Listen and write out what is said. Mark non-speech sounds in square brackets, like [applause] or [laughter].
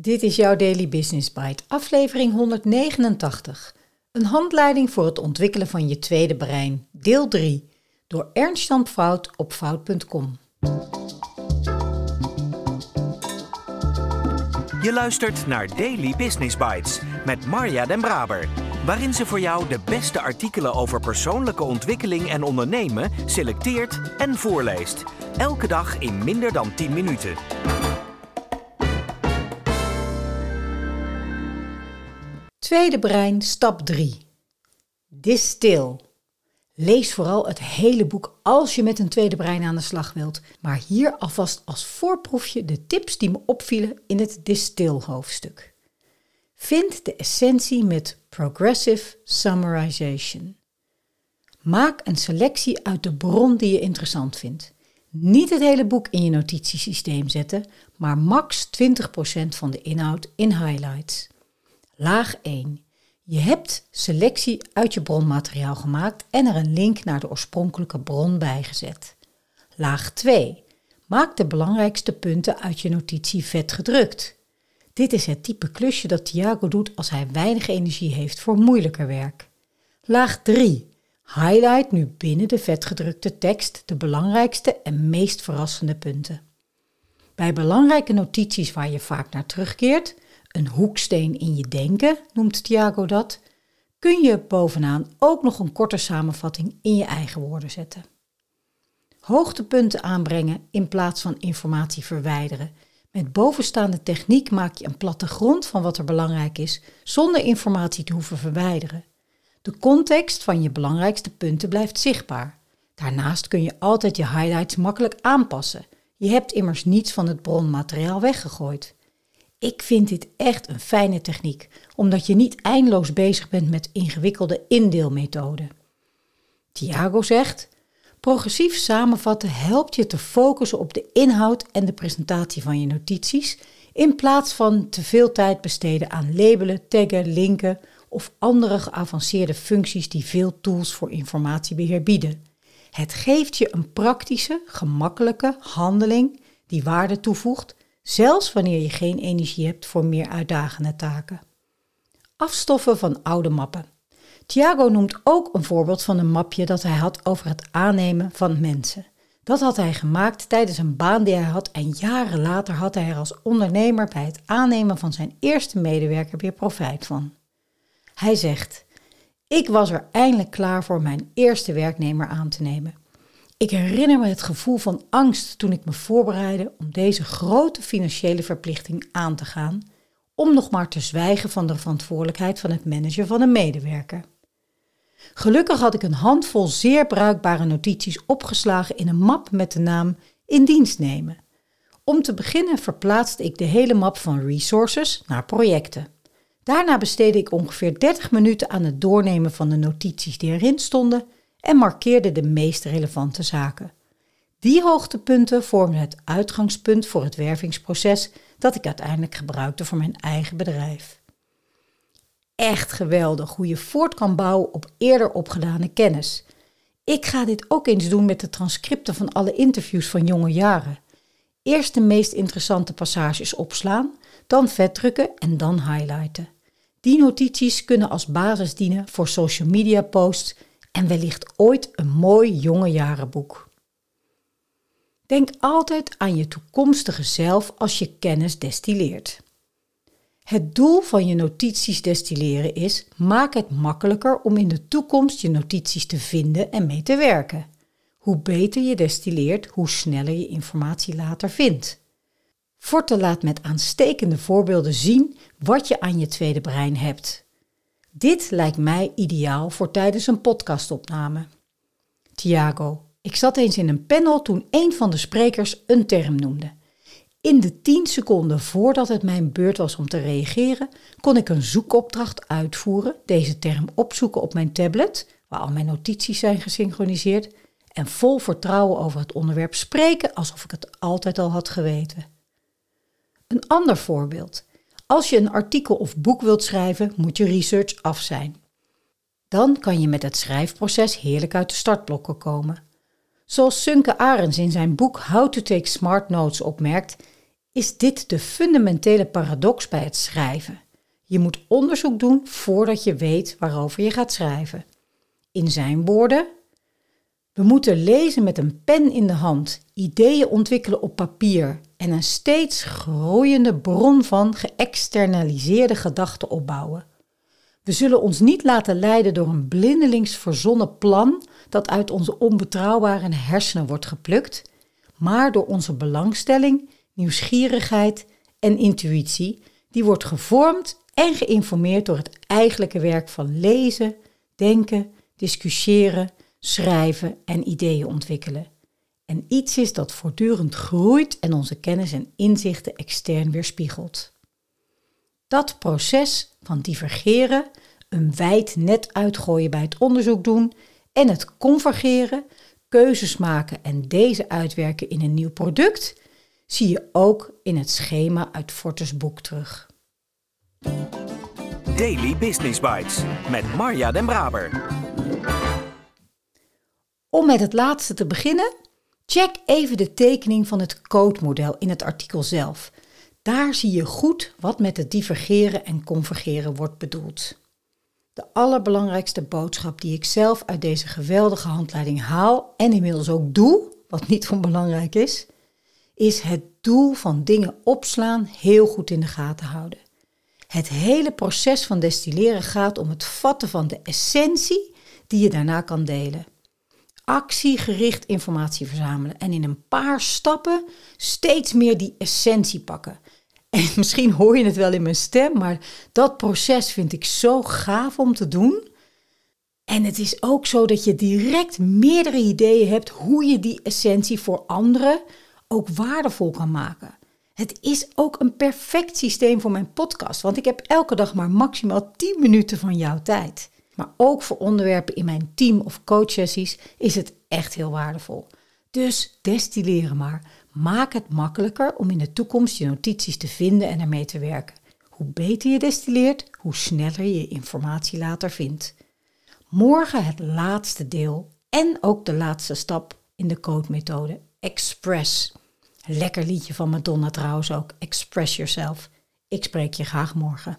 Dit is jouw Daily Business Bite, aflevering 189. Een handleiding voor het ontwikkelen van je tweede brein, deel 3, door Ernst Jan op fout.com. Je luistert naar Daily Business Bites met Marja Den Braber, waarin ze voor jou de beste artikelen over persoonlijke ontwikkeling en ondernemen selecteert en voorleest. Elke dag in minder dan 10 minuten. Tweede brein, stap 3. Distil. Lees vooral het hele boek als je met een tweede brein aan de slag wilt. Maar hier alvast als voorproefje de tips die me opvielen in het Distil hoofdstuk. Vind de essentie met Progressive Summarization. Maak een selectie uit de bron die je interessant vindt. Niet het hele boek in je notitiesysteem zetten, maar max 20% van de inhoud in highlights. Laag 1. Je hebt selectie uit je bronmateriaal gemaakt en er een link naar de oorspronkelijke bron bijgezet. Laag 2. Maak de belangrijkste punten uit je notitie vet gedrukt. Dit is het type klusje dat Thiago doet als hij weinig energie heeft voor moeilijker werk. Laag 3. Highlight nu binnen de vetgedrukte tekst de belangrijkste en meest verrassende punten. Bij belangrijke notities waar je vaak naar terugkeert, een hoeksteen in je denken, noemt Thiago dat, kun je bovenaan ook nog een korte samenvatting in je eigen woorden zetten. Hoogtepunten aanbrengen in plaats van informatie verwijderen. Met bovenstaande techniek maak je een plattegrond van wat er belangrijk is, zonder informatie te hoeven verwijderen. De context van je belangrijkste punten blijft zichtbaar. Daarnaast kun je altijd je highlights makkelijk aanpassen. Je hebt immers niets van het bronmateriaal weggegooid. Ik vind dit echt een fijne techniek, omdat je niet eindeloos bezig bent met ingewikkelde indeelmethoden. Thiago zegt: Progressief samenvatten helpt je te focussen op de inhoud en de presentatie van je notities, in plaats van te veel tijd besteden aan labelen, taggen, linken of andere geavanceerde functies die veel tools voor informatiebeheer bieden. Het geeft je een praktische, gemakkelijke handeling die waarde toevoegt zelfs wanneer je geen energie hebt voor meer uitdagende taken. Afstoffen van oude mappen. Thiago noemt ook een voorbeeld van een mapje dat hij had over het aannemen van mensen. Dat had hij gemaakt tijdens een baan die hij had en jaren later had hij er als ondernemer bij het aannemen van zijn eerste medewerker weer profijt van. Hij zegt: Ik was er eindelijk klaar voor mijn eerste werknemer aan te nemen. Ik herinner me het gevoel van angst toen ik me voorbereidde om deze grote financiële verplichting aan te gaan, om nog maar te zwijgen van de verantwoordelijkheid van het managen van een medewerker. Gelukkig had ik een handvol zeer bruikbare notities opgeslagen in een map met de naam In dienst nemen. Om te beginnen verplaatste ik de hele map van resources naar projecten. Daarna besteedde ik ongeveer 30 minuten aan het doornemen van de notities die erin stonden en markeerde de meest relevante zaken. Die hoogtepunten vormden het uitgangspunt voor het wervingsproces dat ik uiteindelijk gebruikte voor mijn eigen bedrijf. Echt geweldig hoe je voort kan bouwen op eerder opgedane kennis. Ik ga dit ook eens doen met de transcripten van alle interviews van jonge jaren. Eerst de meest interessante passages opslaan, dan vetdrukken en dan highlighten. Die notities kunnen als basis dienen voor social media posts en wellicht ooit een mooi jonge jarenboek. Denk altijd aan je toekomstige zelf als je kennis destilleert. Het doel van je notities destilleren is: maak het makkelijker om in de toekomst je notities te vinden en mee te werken. Hoe beter je destilleert, hoe sneller je informatie later vindt. Forte laat met aanstekende voorbeelden zien wat je aan je tweede brein hebt. Dit lijkt mij ideaal voor tijdens een podcastopname. Thiago, ik zat eens in een panel toen een van de sprekers een term noemde. In de 10 seconden voordat het mijn beurt was om te reageren, kon ik een zoekopdracht uitvoeren, deze term opzoeken op mijn tablet, waar al mijn notities zijn gesynchroniseerd, en vol vertrouwen over het onderwerp spreken alsof ik het altijd al had geweten. Een ander voorbeeld. Als je een artikel of boek wilt schrijven, moet je research af zijn. Dan kan je met het schrijfproces heerlijk uit de startblokken komen. Zoals Sunke Arens in zijn boek How to Take Smart Notes opmerkt, is dit de fundamentele paradox bij het schrijven. Je moet onderzoek doen voordat je weet waarover je gaat schrijven. In zijn woorden: We moeten lezen met een pen in de hand, ideeën ontwikkelen op papier en een steeds groeiende bron van geëxternaliseerde gedachten opbouwen. We zullen ons niet laten leiden door een blindelings verzonnen plan dat uit onze onbetrouwbare hersenen wordt geplukt, maar door onze belangstelling, nieuwsgierigheid en intuïtie, die wordt gevormd en geïnformeerd door het eigenlijke werk van lezen, denken, discussiëren, schrijven en ideeën ontwikkelen. En iets is dat voortdurend groeit en onze kennis en inzichten extern weerspiegelt. Dat proces van divergeren, een wijd net uitgooien bij het onderzoek doen en het convergeren, keuzes maken en deze uitwerken in een nieuw product, zie je ook in het schema uit Fortes boek terug. Daily Business Bites met Marja Den Braber. Om met het laatste te beginnen, check even de tekening van het codemodel in het artikel zelf. Daar zie je goed wat met het divergeren en convergeren wordt bedoeld. De allerbelangrijkste boodschap die ik zelf uit deze geweldige handleiding haal en inmiddels ook doe, wat niet onbelangrijk is, is het doel van dingen opslaan heel goed in de gaten houden. Het hele proces van destilleren gaat om het vatten van de essentie die je daarna kan delen. Actiegericht informatie verzamelen en in een paar stappen steeds meer die essentie pakken. En [laughs] misschien hoor je het wel in mijn stem, maar dat proces vind ik zo gaaf om te doen. En het is ook zo dat je direct meerdere ideeën hebt hoe je die essentie voor anderen ook waardevol kan maken. Het is ook een perfect systeem voor mijn podcast, want ik heb elke dag maar maximaal 10 minuten van jouw tijd. Maar ook voor onderwerpen in mijn team of coachsessies is het echt heel waardevol. Dus destilleren maar. Maak het makkelijker om in de toekomst je notities te vinden en ermee te werken. Hoe beter je destilleert, hoe sneller je informatie later vindt. Morgen het laatste deel en ook de laatste stap in de code-methode Express. Lekker liedje van Madonna trouwens ook, Express Yourself. Ik spreek je graag morgen.